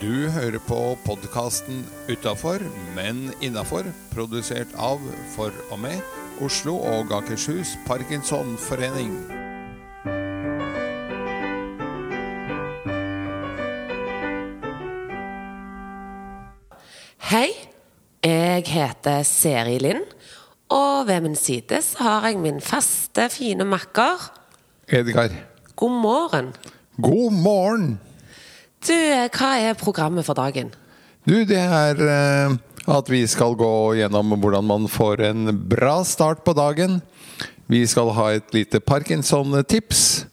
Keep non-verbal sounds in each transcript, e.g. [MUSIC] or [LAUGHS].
Du hører på podkasten 'Utafor, men innafor', produsert av, for og med, Oslo og Akershus Parkinsonforening. Hei, jeg heter Seri Lind, og ved min side så har jeg min faste, fine makker. Edgar, God morgen. god morgen! Du, hva er programmet for dagen? Du, det er eh, at vi skal gå gjennom hvordan man får en bra start på dagen. Vi skal ha et lite Parkinson-tips.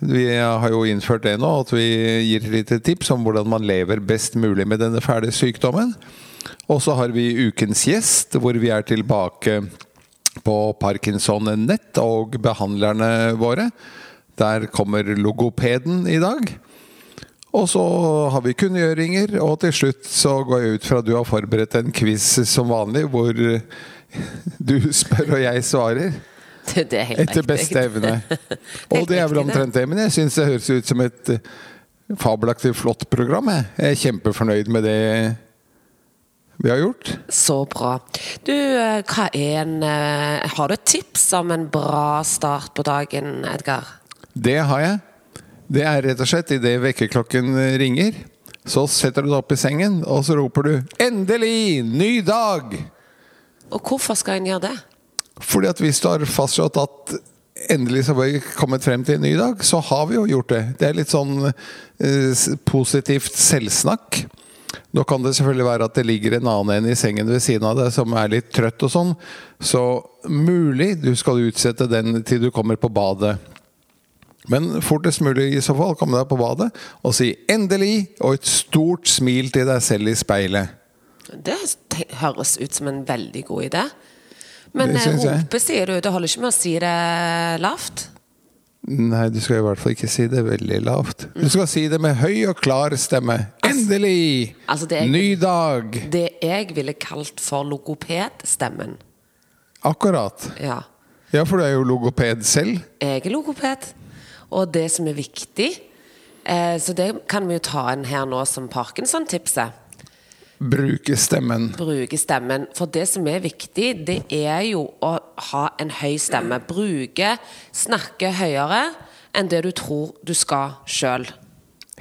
Vi har jo innført det nå, at vi gir et lite tips om hvordan man lever best mulig med denne fæle sykdommen. Og så har vi ukens gjest, hvor vi er tilbake på Parkinson Nett og behandlerne våre. Der kommer logopeden i dag. Og så har vi kunngjøringer, og til slutt så går jeg ut fra at du har forberedt en quiz som vanlig, hvor [LAUGHS] du spør og jeg svarer. Det, det er helt Etter beste evne. [LAUGHS] Og det er vel omtrent det, men jeg syns det høres ut som et eh, fabelaktig flott program. Jeg. jeg er kjempefornøyd med det vi har gjort. Så bra. Du, eh, hva er en eh, Har du et tips om en bra start på dagen, Edgar? Det har jeg. Det er rett og slett idet vekkerklokken ringer, så setter du deg opp i sengen, og så roper du 'Endelig! Ny dag!' Og hvorfor skal en gjøre det? Fordi at hvis du har fastslått at endelig så har vi kommet frem til en ny dag, så har vi jo gjort det. Det er litt sånn eh, positivt selvsnakk. Nå kan det selvfølgelig være at det ligger en annen en i sengen ved siden av deg som er litt trøtt og sånn, så mulig du skal utsette den til du kommer på badet. Men fortest mulig i så fall komme deg på badet og si 'endelig' og et stort smil til deg selv i speilet. Det høres ut som en veldig god idé. Men Det eh, rope, sier du. Det holder ikke med å si det lavt? Nei, du skal i hvert fall ikke si det veldig lavt. Du skal si det med høy og klar stemme. Endelig! Altså, altså jeg, Ny dag! Det jeg ville kalt for logopedstemmen. Akkurat. Ja. Ja, for du er jo logoped selv. Jeg er logoped. Og det som er viktig eh, Så det kan vi jo ta inn her nå som Parkinson-tipset. Bruke stemmen. Bruke stemmen. For det som er viktig, det er jo å ha en høy stemme. Bruke, snakke høyere enn det du tror du skal sjøl.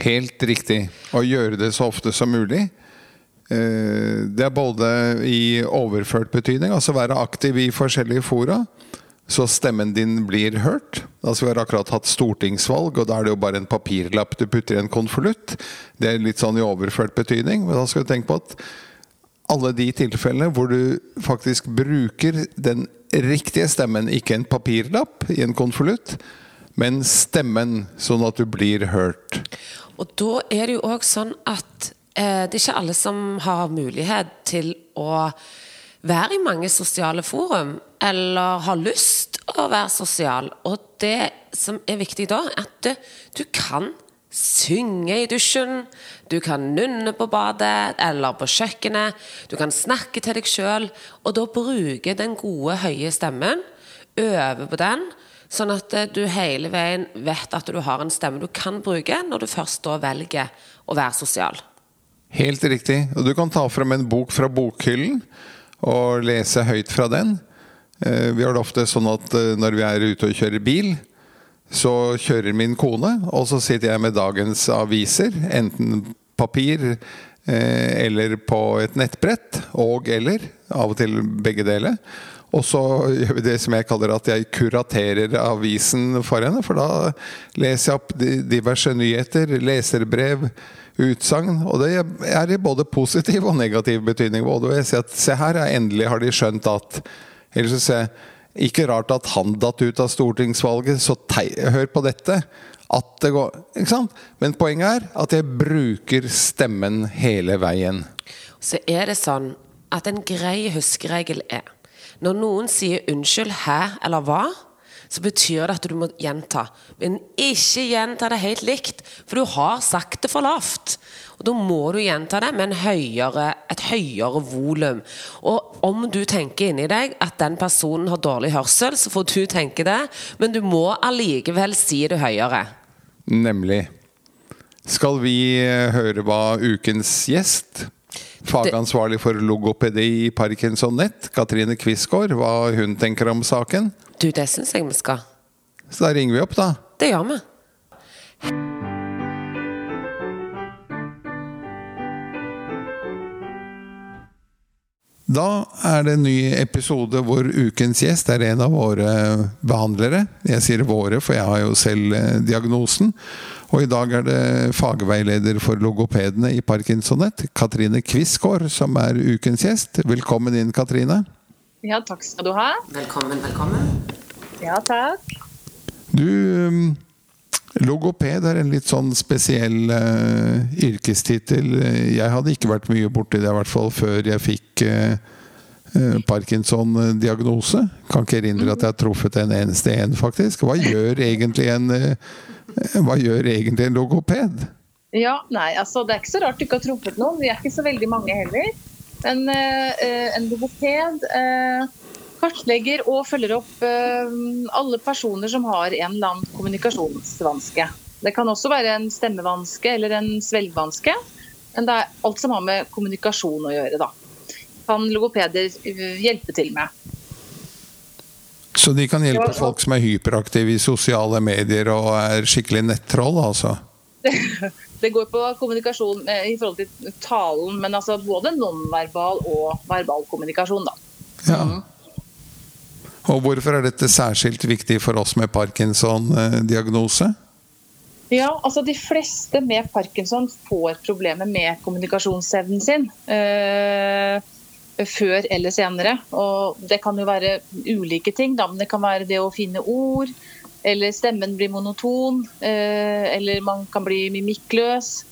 Helt riktig. Og gjøre det så ofte som mulig. Eh, Det er både i overført betydning, altså være aktiv i forskjellige fora, så stemmen din blir hørt. Altså Vi har akkurat hatt stortingsvalg, og da er det jo bare en papirlapp du putter i en konvolutt. Det er litt sånn i overført betydning, men da skal du tenke på at alle de tilfellene hvor du faktisk bruker den riktige stemmen, ikke en papirlapp i en konvolutt, men stemmen, sånn at du blir hørt. Og da er det jo òg sånn at eh, det er ikke alle som har mulighet til å være i mange sosiale forum, eller har lyst å være sosial. Og det som er viktig da, er at du, kan synge i dusjen, du kan nunne på badet eller på kjøkkenet, du kan snakke til deg sjøl, og da bruke den gode, høye stemmen, øve på den, sånn at du hele veien vet at du har en stemme du kan bruke når du først da velger å være sosial. Helt riktig. Og du kan ta frem en bok fra bokhyllen og lese høyt fra den. Eh, Vi har det ofte sånn at eh, når vi er ute og kjører bil, så kjører min kone, og så sitter jeg med dagens aviser, enten papir eh, eller på et nettbrett, og eller, av og til begge deler. Og så gjør vi det som jeg kaller at jeg kuraterer avisen for henne. For da leser jeg opp diverse nyheter, leserbrev, utsagn. Og det er i både positiv og negativ betydning. Både jeg sier at se her, endelig har de skjønt at Eller så sier ikke rart at han datt ut av stortingsvalget, så hør på dette. At det går Ikke sant? Men poenget er at jeg bruker stemmen hele veien. Så er det sånn at en grei huskeregel er Når noen sier 'unnskyld', 'hæ' eller 'hva', så betyr det at du må gjenta. Men ikke gjenta det helt likt, for du har sagt det for lavt. Og Da må du gjenta det med høyere, et høyere volum. Og om du tenker inni deg at den personen har dårlig hørsel, så får du tenke det, men du må allikevel si det høyere. Nemlig. Skal vi eh, høre hva ukens gjest, fagansvarlig for logopedi i Parkinson Nett, Katrine Quisgaard, hva hun tenker om saken? Du, det syns jeg vi skal. Så da ringer vi opp, da. Det gjør vi. Da er det en ny episode hvor ukens gjest er en av våre behandlere. Jeg sier våre, for jeg har jo selv eh, diagnosen. Og i dag er det fagveileder for logopedene i Parkinsonett, Katrine Quisgaard, som er ukens gjest. Velkommen inn, Katrine. Ja, takk skal du ha. Velkommen, velkommen. Ja, takk. Du um, Logoped er en litt sånn spesiell uh, yrkestittel. Jeg hadde ikke vært mye borti det, i hvert fall før jeg fikk uh, Parkinson-diagnose. Kan ikke erindre at jeg har truffet en eneste en, faktisk. Hva gjør egentlig en, hva gjør egentlig en logoped? Ja, nei, altså Det er ikke så rart du ikke har truffet noen. Vi er ikke så veldig mange heller. Men en logoped kartlegger og følger opp eh, alle personer som har en eller annen kommunikasjonsvanske. Det kan også være en stemmevanske eller en svelgevanske. Men det er alt som har med kommunikasjon å gjøre, da. Kan logopeder eh, hjelpe til med. Så de kan hjelpe folk som er hyperaktive i sosiale medier og er skikkelig nettroll, altså? [LAUGHS] Det går på kommunikasjon eh, i forhold til talen, men altså både nonverbal og verbal kommunikasjon, da. Ja. Og hvorfor er dette særskilt viktig for oss med Parkinson-diagnose? Ja, altså De fleste med parkinson får problemer med kommunikasjonsevnen sin. Eh, før eller senere. Og Det kan jo være ulike ting. Da. men Det kan være det å finne ord, eller stemmen blir monoton, Eh, eller man kan bli mimikkløs.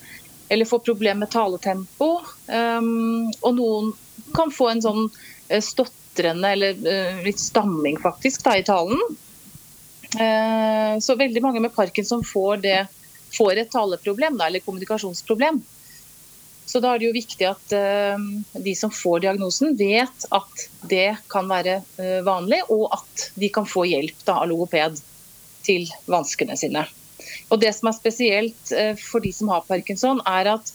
Eller få problemer med taletempo. Eh, og noen kan få en sånn stått knatrende eller uh, litt stamming faktisk da, i talen. Uh, så veldig mange med parkinson får, det, får et taleproblem da, eller kommunikasjonsproblem. Så da er det jo viktig at uh, de som får diagnosen, vet at det kan være vanlig, og at de kan få hjelp da, av logoped til vanskene sine. Og Det som er spesielt for de som har parkinson, er at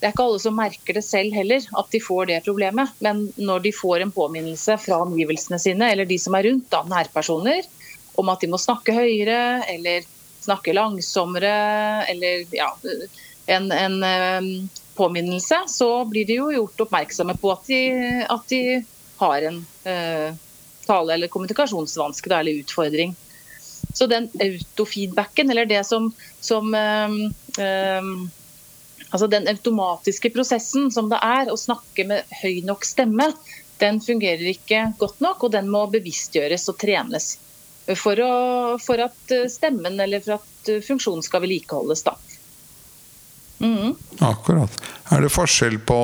det er ikke alle som merker det selv heller, at de får det problemet. Men når de får en påminnelse fra omgivelsene sine, eller de som er rundt, da, nærpersoner, om at de må snakke høyere eller snakke langsommere, eller ja, en, en um, påminnelse, så blir de jo gjort oppmerksomme på at de, at de har en eh, tale- eller kommunikasjonsvanske da, eller utfordring. Så den autofeedbacken, eller det som, som eh, um, Altså Den automatiske prosessen som det er å snakke med høy nok stemme, den fungerer ikke godt nok, og den må bevisstgjøres og trenes. For, å, for at eh, stemmen eller for at eh, funksjonen skal vedlikeholdes. da. Mm. Akkurat. Er det forskjell på,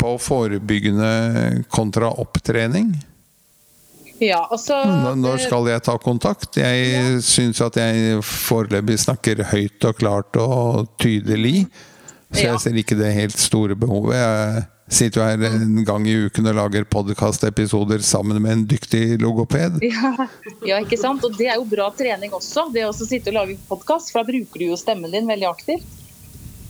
på forebyggende kontra opptrening? Ja, altså Når skal jeg ta kontakt? Jeg ja. syns at jeg foreløpig snakker høyt og klart og tydelig. Så jeg ser ikke det helt store behovet. Jeg sitter jo her en gang i uken og lager podkastepisoder sammen med en dyktig logoped. Ja. ja, ikke sant. Og det er jo bra trening også, det å sitte og lage podkast. For da bruker du jo stemmen din veldig aktivt.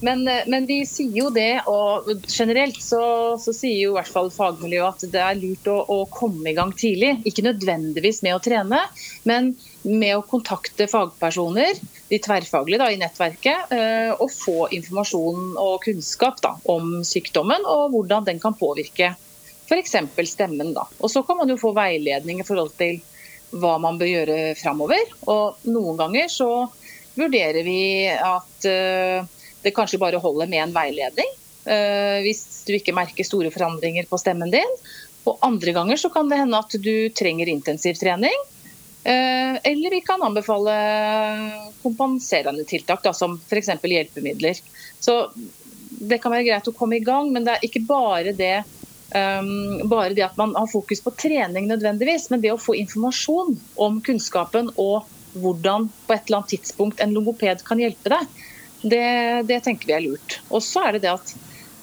Men, eh, men, vi sier jo det, og generelt så, så, sier jo i hvert fall fagmiljøet at det er lurt å, å, komme i gang tidlig. Ikke nødvendigvis med å trene, men med å kontakte fagpersoner, de tverrfaglige da, i nettverket, eh, og få informasjon og kunnskap da, om sykdommen og hvordan den kan påvirke f.eks. stemmen. Da. Og så kan man jo få veiledning i forhold til hva man bør gjøre framover. Og noen ganger så vurderer vi at uh, det kanskje bare holder med en veiledning. Uh, hvis du ikke merker store forandringer på stemmen din. Og andre ganger så kan det hende at du trenger intensivtrening. Uh, eller vi kan anbefale kompenserende tiltak, da, som f.eks. hjelpemidler. Så det kan være greit å komme i gang, men det er ikke bare det, um, bare det at man har fokus på trening nødvendigvis, men det å få informasjon om kunnskapen og hvordan på et eller annet tidspunkt en logoped kan hjelpe deg. Det, det tenker vi er lurt. Og så er det det at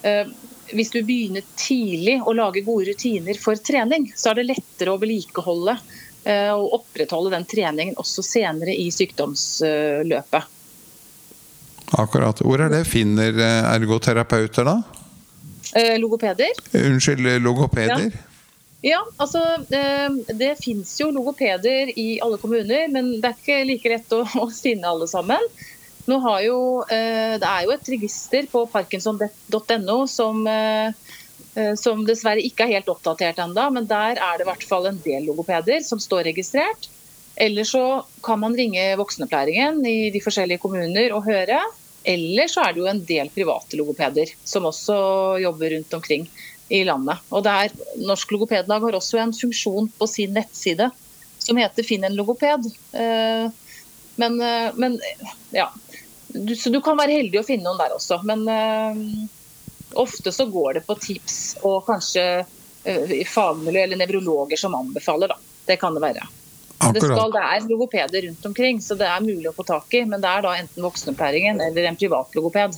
eh, hvis du begynner tidlig å lage gode rutiner for trening, så er det lettere å vedlikeholde eh, og opprettholde den treningen også senere i sykdomsløpet. Akkurat. Hvor er det finner eh, ergoterapeuter, da? Eh, logopeder. Unnskyld, logopeder? Ja, altså eh, det fins jo logopeder i alle kommuner, men det er ikke like lett å, å finne alle sammen. Nå har jo, eh, det er jo et register på parkinson.no som, som dessverre ikke er helt oppdatert ennå, men der er det i hvert fall en del logopeder som står registrert. Eller så kan man ringe voksenopplæringen i de forskjellige kommuner og høre. Eller så er det jo en del private logopeder som også jobber rundt omkring i landet. Og der, Norsk Logopedlag har også en funksjon på sin nettside som heter 'Finn en logoped'. Eh, men, eh, men ja. Så du kan være heldig å finne noen der også. Men uh, ofte så går det på tips og kanskje uh, fagmiljø eller nevrologer som anbefaler, da. Det kan det være. Det, skal, det, er logopeder rundt omkring, så det er mulig å få tak i. Men det er da enten voksenopplæringen eller en privat logoped.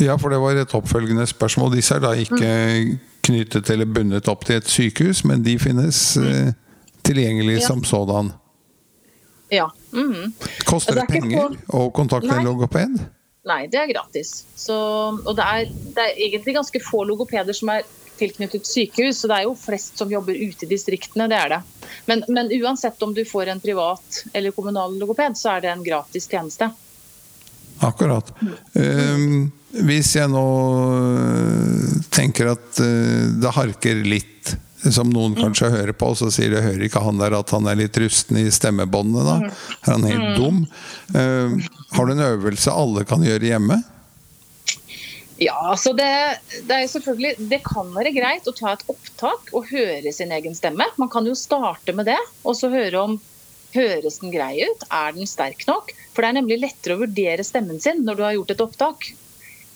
Ja, for det var et oppfølgende spørsmål. Disse er da ikke mm. knyttet eller bundet opp til et sykehus, men de finnes eh, tilgjengelig ja. som sådan. Ja. Mm. Koster det, det penger å kontakte en logoped? Nei, det er gratis. Så, og det er, det er egentlig ganske få logopeder som er tilknyttet sykehus, så det er jo flest som jobber ute i distriktene. det er det. Men, men uansett om du får en privat eller kommunal logoped, så er det en gratis tjeneste. Akkurat. Um, hvis jeg nå eh, tenker at uh, det harker litt, som noen mm. kanskje hører på, så sier de hører ikke han der at han er litt rusten i stemmebåndene, da? Mm. Er han helt mm. dum? Uh, har du en øvelse alle kan gjøre hjemme? Ja, altså det, det, er selvfølgelig, det kan være greit å ta et opptak og høre sin egen stemme. Man kan jo starte med det, og så høre om høres den grei ut, er den sterk nok? For det er nemlig lettere å vurdere stemmen sin når du har gjort et opptak.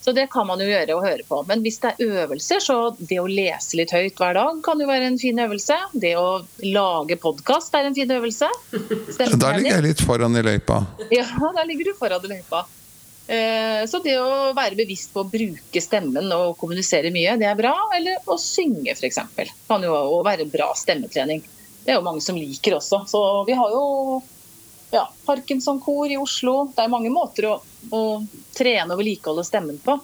Så det kan man jo gjøre og høre på. Men hvis det er øvelser, så det å lese litt høyt hver dag kan jo være en fin øvelse. Det å lage podkast er en fin øvelse. [LAUGHS] Da ligger jeg litt foran i løypa. Ja, da ligger du foran i løypa. Eh, så det å være bevisst på å bruke stemmen og kommunisere mye, det er bra. Eller å synge, f.eks. Kan jo være bra stemmetrening. Det er jo mange som liker også. Så vi har jo ja, Parkinson-kor i Oslo. Det er mange måter å, å trene og vedlikeholde stemmen på.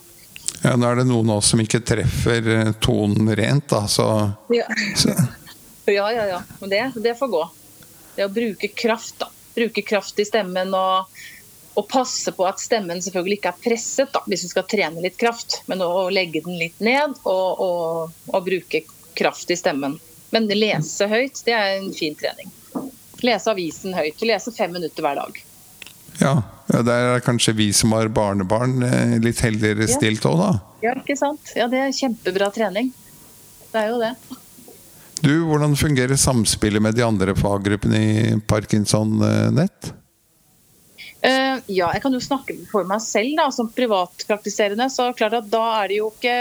Ja, Nå er det noen av oss som ikke treffer eh, tonen rent, da, så, ja. så. [LAUGHS] Ja, ja, ja. Men det, det får gå. Det å bruke kraft, da. Bruke kraft i stemmen og og passe på at stemmen selvfølgelig ikke er presset, da, hvis du skal trene litt kraft. Men å legge den litt ned og, og, og bruke kraft i stemmen. Men lese høyt, det er en fin trening. Lese avisen høyt. Lese fem minutter hver dag. Ja, ja der er kanskje vi som har barnebarn eh, litt heldigere stilt òg, da. Ja, ikke sant. Ja, det er kjempebra trening. Det er jo det. Du, hvordan fungerer samspillet med de andre faggruppene i Parkinson Nett? Uh, ja, jeg kan jo snakke for meg selv da, som privatpraktiserende. så klart at Da er det jo ikke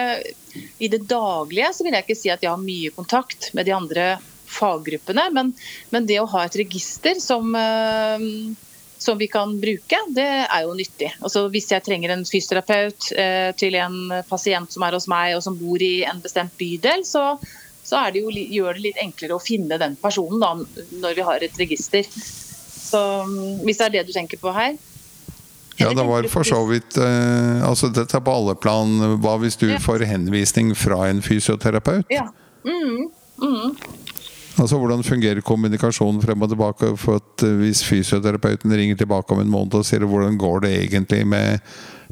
I det daglige så vil jeg ikke si at jeg har mye kontakt med de andre faggruppene. Men, men det å ha et register som, uh, som, vi kan bruke, det er jo nyttig. Altså, hvis jeg trenger en fysioterapeut uh, til en pasient som er hos meg og som bor i en bestemt bydel, så, så det jo, gjør det litt enklere å finne den personen da, når vi har et register. Så mm, hvis det er det du tenker på her. Ja, det var for så vidt eh, Altså dette er på alle plan. Hva hvis du ja. får henvisning fra en fysioterapeut? Ja. Mm, mm. Altså Hvordan fungerer kommunikasjonen frem og tilbake? For at uh, Hvis fysioterapeuten ringer tilbake om en måned og sier hvordan går det egentlig med,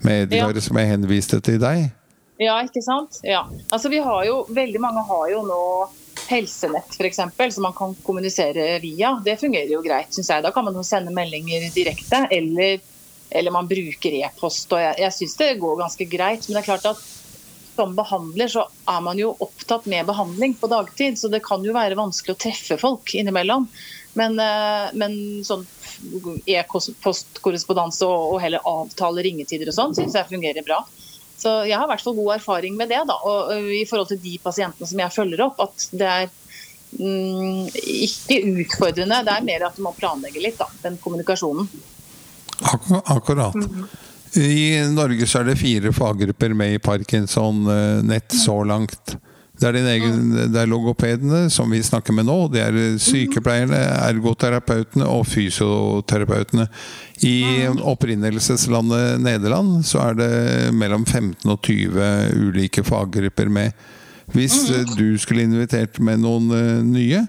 med Edgar ja. som jeg henviste til deg? Ja, ikke sant. Ja. Altså vi har jo, Veldig mange har jo nå helsenett f.eks., som man kan kommunisere via, det fungerer jo greit, syns jeg. Da kan man jo sende meldinger direkte, eller, eller man bruker e-post. og Jeg, jeg syns det går ganske greit. Men det er klart at som behandler så er man jo opptatt med behandling på dagtid, så det kan jo være vanskelig å treffe folk innimellom. Men, eh, men sånn e-postkorrespondanse og, og heller avtale ringetider og sånn syns jeg fungerer bra. Så jeg har i hvert fall god erfaring med det. Da, og I forhold til de pasientene som jeg følger opp, at det er mm, ikke utfordrende. Det er mer at du må planlegge litt, da, den kommunikasjonen. akkurat. Mm -hmm. I Norge så er det fire faggrupper med i Parkinson-nett så langt. Det er, egen, det er logopedene som vi snakker med nå. Det er sykepleierne, ergoterapeutene og fysioterapeutene. I opprinnelseslandet Nederland så er det mellom 15 og 20 ulike faggrupper med. Hvis du skulle invitert med noen eh, nye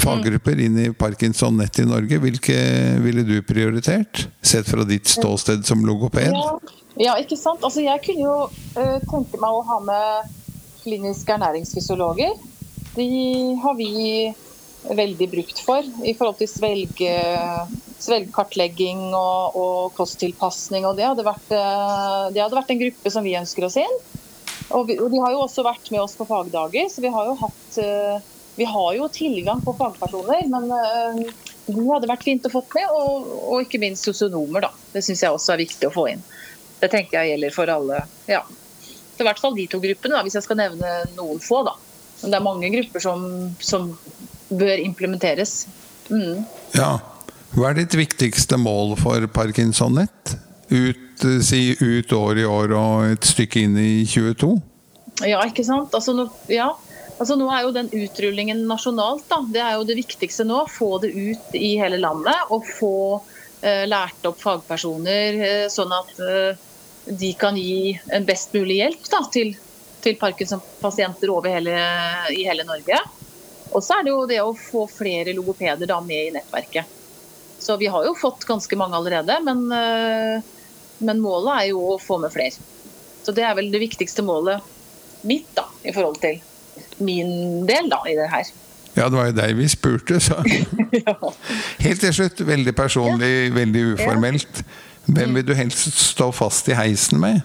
faggrupper inn i Parkinson Nett i Norge, hvilke ville du prioritert? Sett fra ditt ståsted som logoped? Ja, ja ikke sant. Altså, jeg kunne jo uh, tenke meg å ha med kliniske ernæringsfysiologer. De har vi veldig brukt for i forhold til svelge, svelgekartlegging og, og kosttilpasning. Og det hadde, vært, det hadde vært en gruppe som vi ønsker oss inn. Og, vi, og de har jo også vært med oss på fagdager, så vi har jo hatt vi har jo tilgang på fagpersoner, men uh, hadde vært fint å få med. Og, og ikke minst sosionomer, da. Det syns jeg også er viktig å få inn. Det tenker jeg gjelder for alle. ja. I hvert fall de to gruppene, da, hvis jeg skal nevne noen få. da. Men det er mange grupper som, som bør implementeres. Mm. Ja. Hva er ditt viktigste mål for Parkinson-nett? Ut, si ut år i år og et stykke inn i 22? Ja, ikke sant. Altså, ja. Altså nå er jo den utrullingen nasjonalt, da. Det er jo det viktigste nå. Få det ut i hele landet. Og få eh, lært opp fagpersoner, eh, sånn at eh, de kan gi en best mulig hjelp da, til, til Parkinson-pasienter hele, i hele Norge. Og så er det jo det å få flere logopeder da, med i nettverket. Så vi har jo fått ganske mange allerede, men, eh, men målet er jo å få med flere. Så det er vel det viktigste målet mitt da, i forhold til min del da, i det her. Ja, det var jo deg vi spurte, så. [LAUGHS] ja. Helt til slutt, veldig personlig, ja. veldig uformelt. Hvem vil du helst stå fast i heisen med?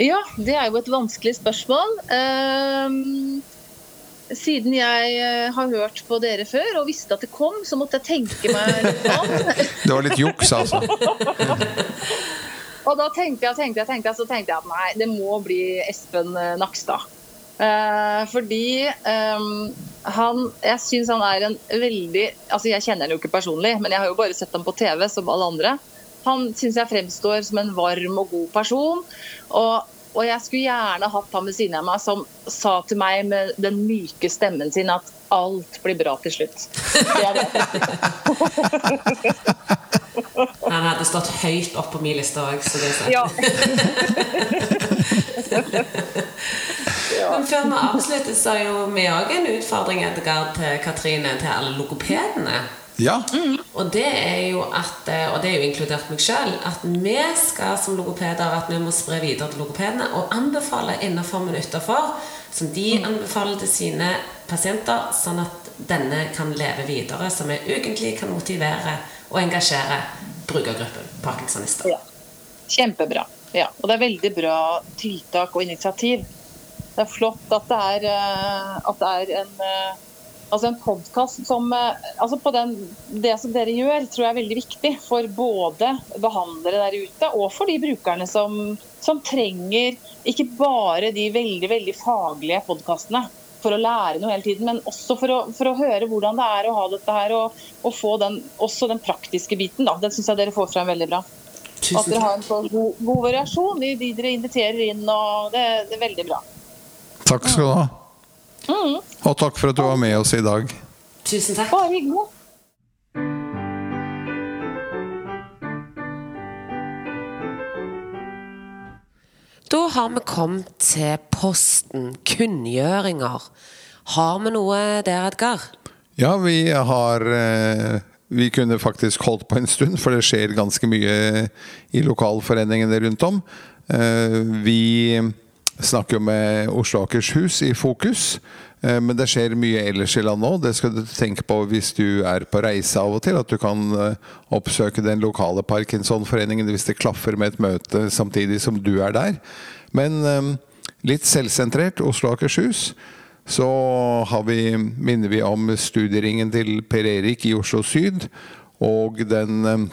Ja, det er jo et vanskelig spørsmål. Um, siden jeg eh, har hørt på dere før og visste at det kom, så måtte jeg tenke meg litt om. [LAUGHS] det var litt juks, altså. [LAUGHS] og da tenkte jeg, tenkte jeg, tenkte jeg, så tenkte jeg at nei, det må bli Espen Nakstad. Uh, fordi um, han Jeg syns han er en veldig Altså, jeg kjenner han jo ikke personlig, men jeg har jo bare sett ham på TV som alle andre. Han syns jeg fremstår som en varm og god person. Og, og jeg skulle gjerne hatt han ved siden av meg som sa til meg med den myke stemmen sin at alt blir bra til slutt. Det er det. [LAUGHS] Han hadde stått høyt opp på min liste òg, så det er ja. Men før vi avslutter, så er jo vi òg en utfordring Edgar, til Katrine, til alle logopedene. Ja. Mm. Og det er jo at, og det er jo inkludert meg sjøl, at vi skal som logopeder at vi må spre videre til logopedene og anbefale innenfor, men utenfor, som de mm. anbefaler til sine pasienter, sånn at denne kan leve videre, så vi ukentlig kan motivere og engasjere brukergruppen parkinsonister. Ja. Kjempebra. Ja, og det er veldig bra tiltak og initiativ det er flott at det er, eh, at det er en, eh, altså en podkast som eh, altså på den, Det som dere gjør, tror jeg er veldig viktig for både behandlere der ute og for de brukerne som, som trenger ikke bare de veldig, veldig faglige podkastene for å lære noe hele tiden, men også for å, for å, høre hvordan det er å ha dette her, og, og få den, også den praktiske biten. Da. Den syns jeg dere får frem veldig bra. At dere har en så god, god variasjon i de dere inviterer inn. og det, det er veldig bra. Takk skal du ha. Mm. Og takk for at du var med oss i dag. Tusen takk. Bare hyggelig. Da har vi kommet til posten kunngjøringer. Har vi noe der, Edgar? Ja, vi har eh, Vi kunne faktisk holdt på en stund, for det skjer ganske mye i lokalforeningene rundt om. Eh, vi snakker jo med Oslo Akershus i fokus. Eh, men det skjer mye ellers i landet òg. Det skal du tenke på hvis du er på reise av og til. At du kan eh, oppsøke den lokale Parkinsonforeningen hvis det klaffer med et møte samtidig som du er der. Men eh, litt selvsentrert Oslo Akershus. Så vi, minner vi om studieringen til Per Erik i Oslo Syd. Og den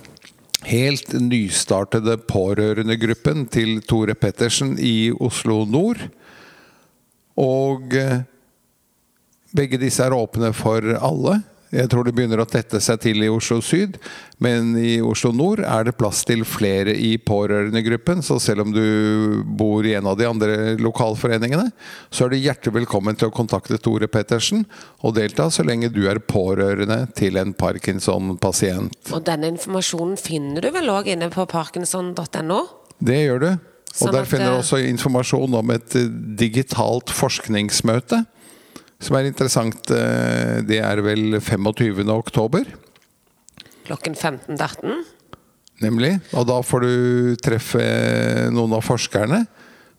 helt nystartede pårørendegruppen til Tore Pettersen i Oslo nord. Og eh, begge disse er åpne for alle. Jeg tror det begynner å tette seg til i Oslo syd, men i Oslo nord er det plass til flere i pårørendegruppen. Så selv om du bor i en av de andre lokalforeningene, så er du hjertelig velkommen til å kontakte Tore Pettersen og delta så lenge du er pårørende til en Parkinson-pasient. Og denne informasjonen finner du vel òg inne på parkinson.no? Det gjør du. Og Sånn der finner du eh, også informasjon om et digitalt forskningsmøte. Som er interessant. eh, Det er vel 25. oktober. Klokken 15.13. Nemlig. Og da får du treffe noen av forskerne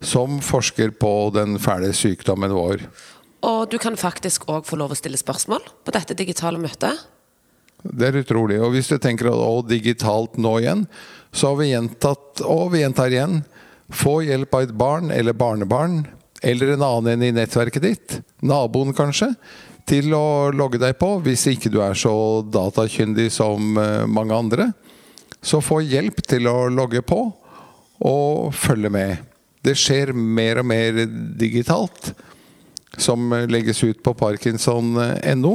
som forsker på den fæle sykdommen vår. Og du kan faktisk òg få lov å stille spørsmål på dette digitale møtet. Det er utrolig. Og hvis du tenker at digitalt nå igjen, så har vi gjentatt, og vi gjentar igjen, få hjelp av et barn eller barnebarn, eller en annen enn i nettverket ditt, naboen kanskje, til å logge deg på, hvis ikke du er så datakyndig som eh, mange andre. Så få hjelp til å logge på, og følge med. Det skjer mer og mer digitalt, som legges ut på parkinson.no.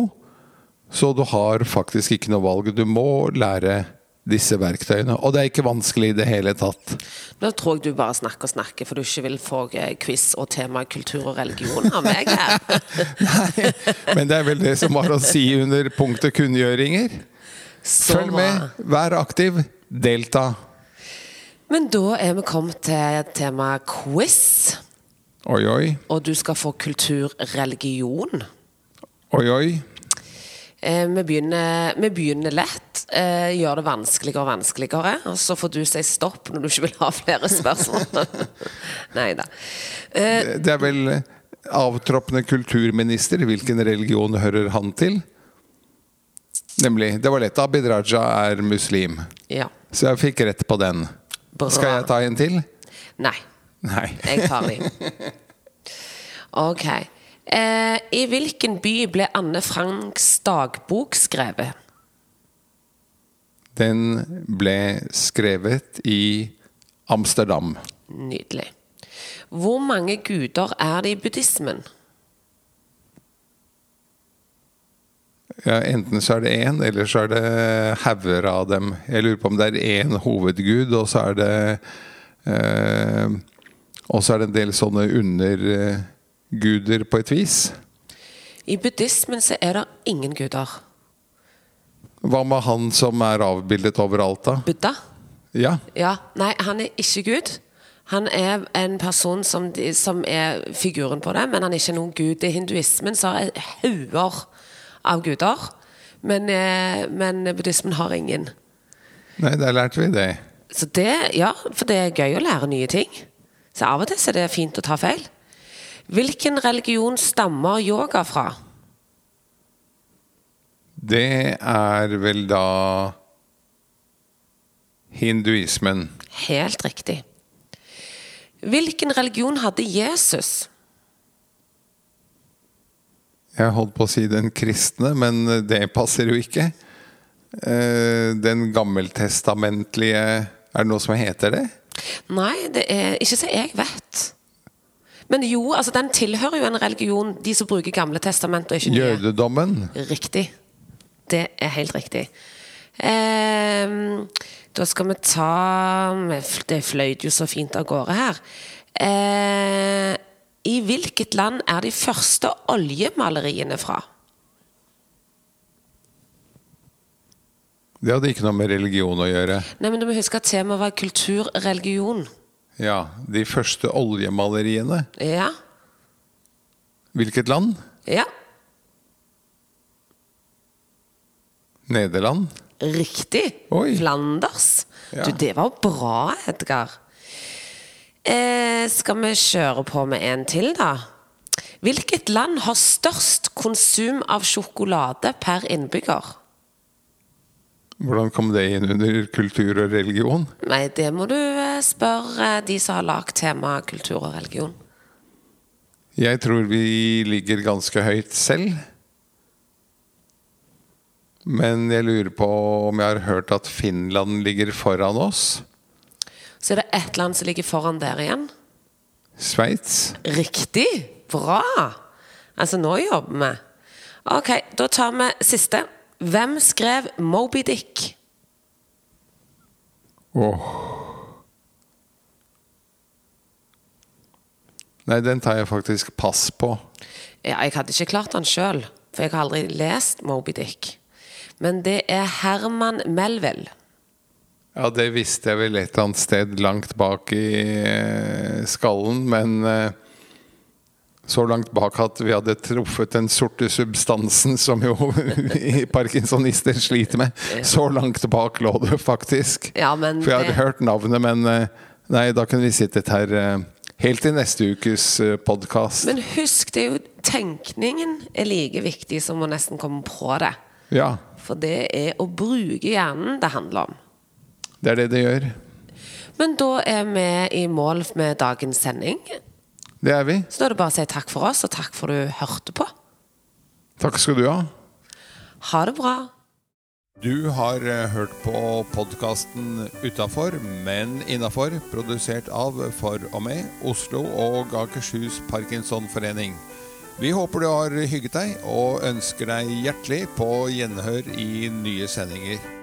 Så du har faktisk ikke noe valg. Du må lære disse verktøyene. Og det er ikke vanskelig i det hele tatt. Nå tror jeg du bare snakker og snakker, for du ikke vil få eh, quiz og tema kultur og religion av meg her. [LAUGHS] Nei, men det er vel det som var å si under punktet kunngjøringer. Så Følg med, vær aktiv, delta. Men da er vi kommet til temaet quiz. Oi, oi. Og du skal få kultur-religion. Oi, oi. Eh, vi, begynner, vi begynner lett. Eh, gjør det vanskeligere og vanskeligere. Og så får du si stopp når du ikke vil ha flere spørsmål. [LAUGHS] Nei da. Eh, Det er vel avtroppende kulturminister. Hvilken religion hører han til? Nemlig. Det var lett. Abid Raja er muslim. ja. Så jeg fikk rett på den. Bra. Skal jeg ta en til? Nei. Nei. Jeg tar den. [LAUGHS] Ok. Eh, I hvilken by ble Anne Franks dagbok skrevet? Den ble skrevet i Amsterdam. Nydelig. Hvor mange guder er det i buddhismen? Ja, enten så er det én, eller så er det hauger av dem. Jeg lurer på om det er én hovedgud, og så er det eh, Og så er det en del sånne underguder på et vis. I buddhismen så er det ingen guder. Hva med han som er avbildet overalt, da? Buddha? Ja. Ja. Nei, han er ikke gud. Han er en person som, de, som er figuren på det, men han er ikke noen gud. I hinduismen så er hauger av guder, men, eh, men buddhismen har ingen. Nei, der lærte vi det. Så det, ja, for det er gøy å lære nye ting. Så av og til så er det fint å ta feil. Hvilken religion stammer yoga fra? Det er vel da hinduismen. Helt riktig. Hvilken religion hadde Jesus? Jeg holdt på å si den kristne, men det passer jo ikke. Eh, Den gammeltestamentlige Er det noe som heter det? Nei, det er ikke så jeg vet. Men jo, altså den tilhører jo en religion, de som bruker Gamle testament og ikke nye. Jødedommen. Riktig. Det er helt riktig. Ehm, da skal vi ta Det fløyt jo så fint av gårde her. Eh, I hvilket land er de første oljemaleriene fra? Det hadde ikke noe med religion å gjøre. Nei, men Du må huske at temaet var kultur, religion. Ja, De første oljemaleriene. Ja. Hvilket land? Ja. Nederland? Riktig. Oi. Flanders. Ja. Du, det var bra, Edgar. Eh, skal vi kjøre på med en til, da? Hvilket land har størst konsum av sjokolade per innbygger? Hvordan kom det inn under kultur og religion? Nei, det må du eh, spørre de som har lagd temaet kultur og religion. Jeg tror vi ligger ganske høyt selv. Men jeg lurer på om jeg har hørt at Finland ligger foran oss. Så er det ett land som ligger foran der igjen. Sveits? Riktig! Bra! Altså, nå jobber vi. Ok, da tar vi siste. Hvem skrev Moby Dick? Åh. Nei, den tar jeg faktisk pass på. Ja, jeg hadde ikke klart den sjøl, for jeg har aldri lest Moby Dick. Men det er Herman Melville. Ja, det visste jeg vel et eller annet sted langt bak i eh, skallen, men eh, så langt bak at vi hadde truffet den sorte substansen som jo [LAUGHS] parkinsonister sliter med. Så langt bak lå det faktisk. Ja, men For jeg hadde det- hørt navnet, men eh, nei, da kunne vi sittet her eh, helt til neste ukes podkast. Men husk, det er jo tenkningen er like viktig som å nesten komme på det. Ja, For det er å bruke hjernen det handler om. det er det det gjør. Men da er vi i mål med dagens sending. Det er vi. Så da er det bare å si takk for oss, og takk for du hørte på. Takk skal du ha. Ha det bra. Du har eh, hørt på podkasten Utafor, men innafor, produsert av For og med Oslo og Akershus Parkinsonforening. Vi håper du har hygget deg, og ønsker deg hjertelig på gjenhør i nye sendinger.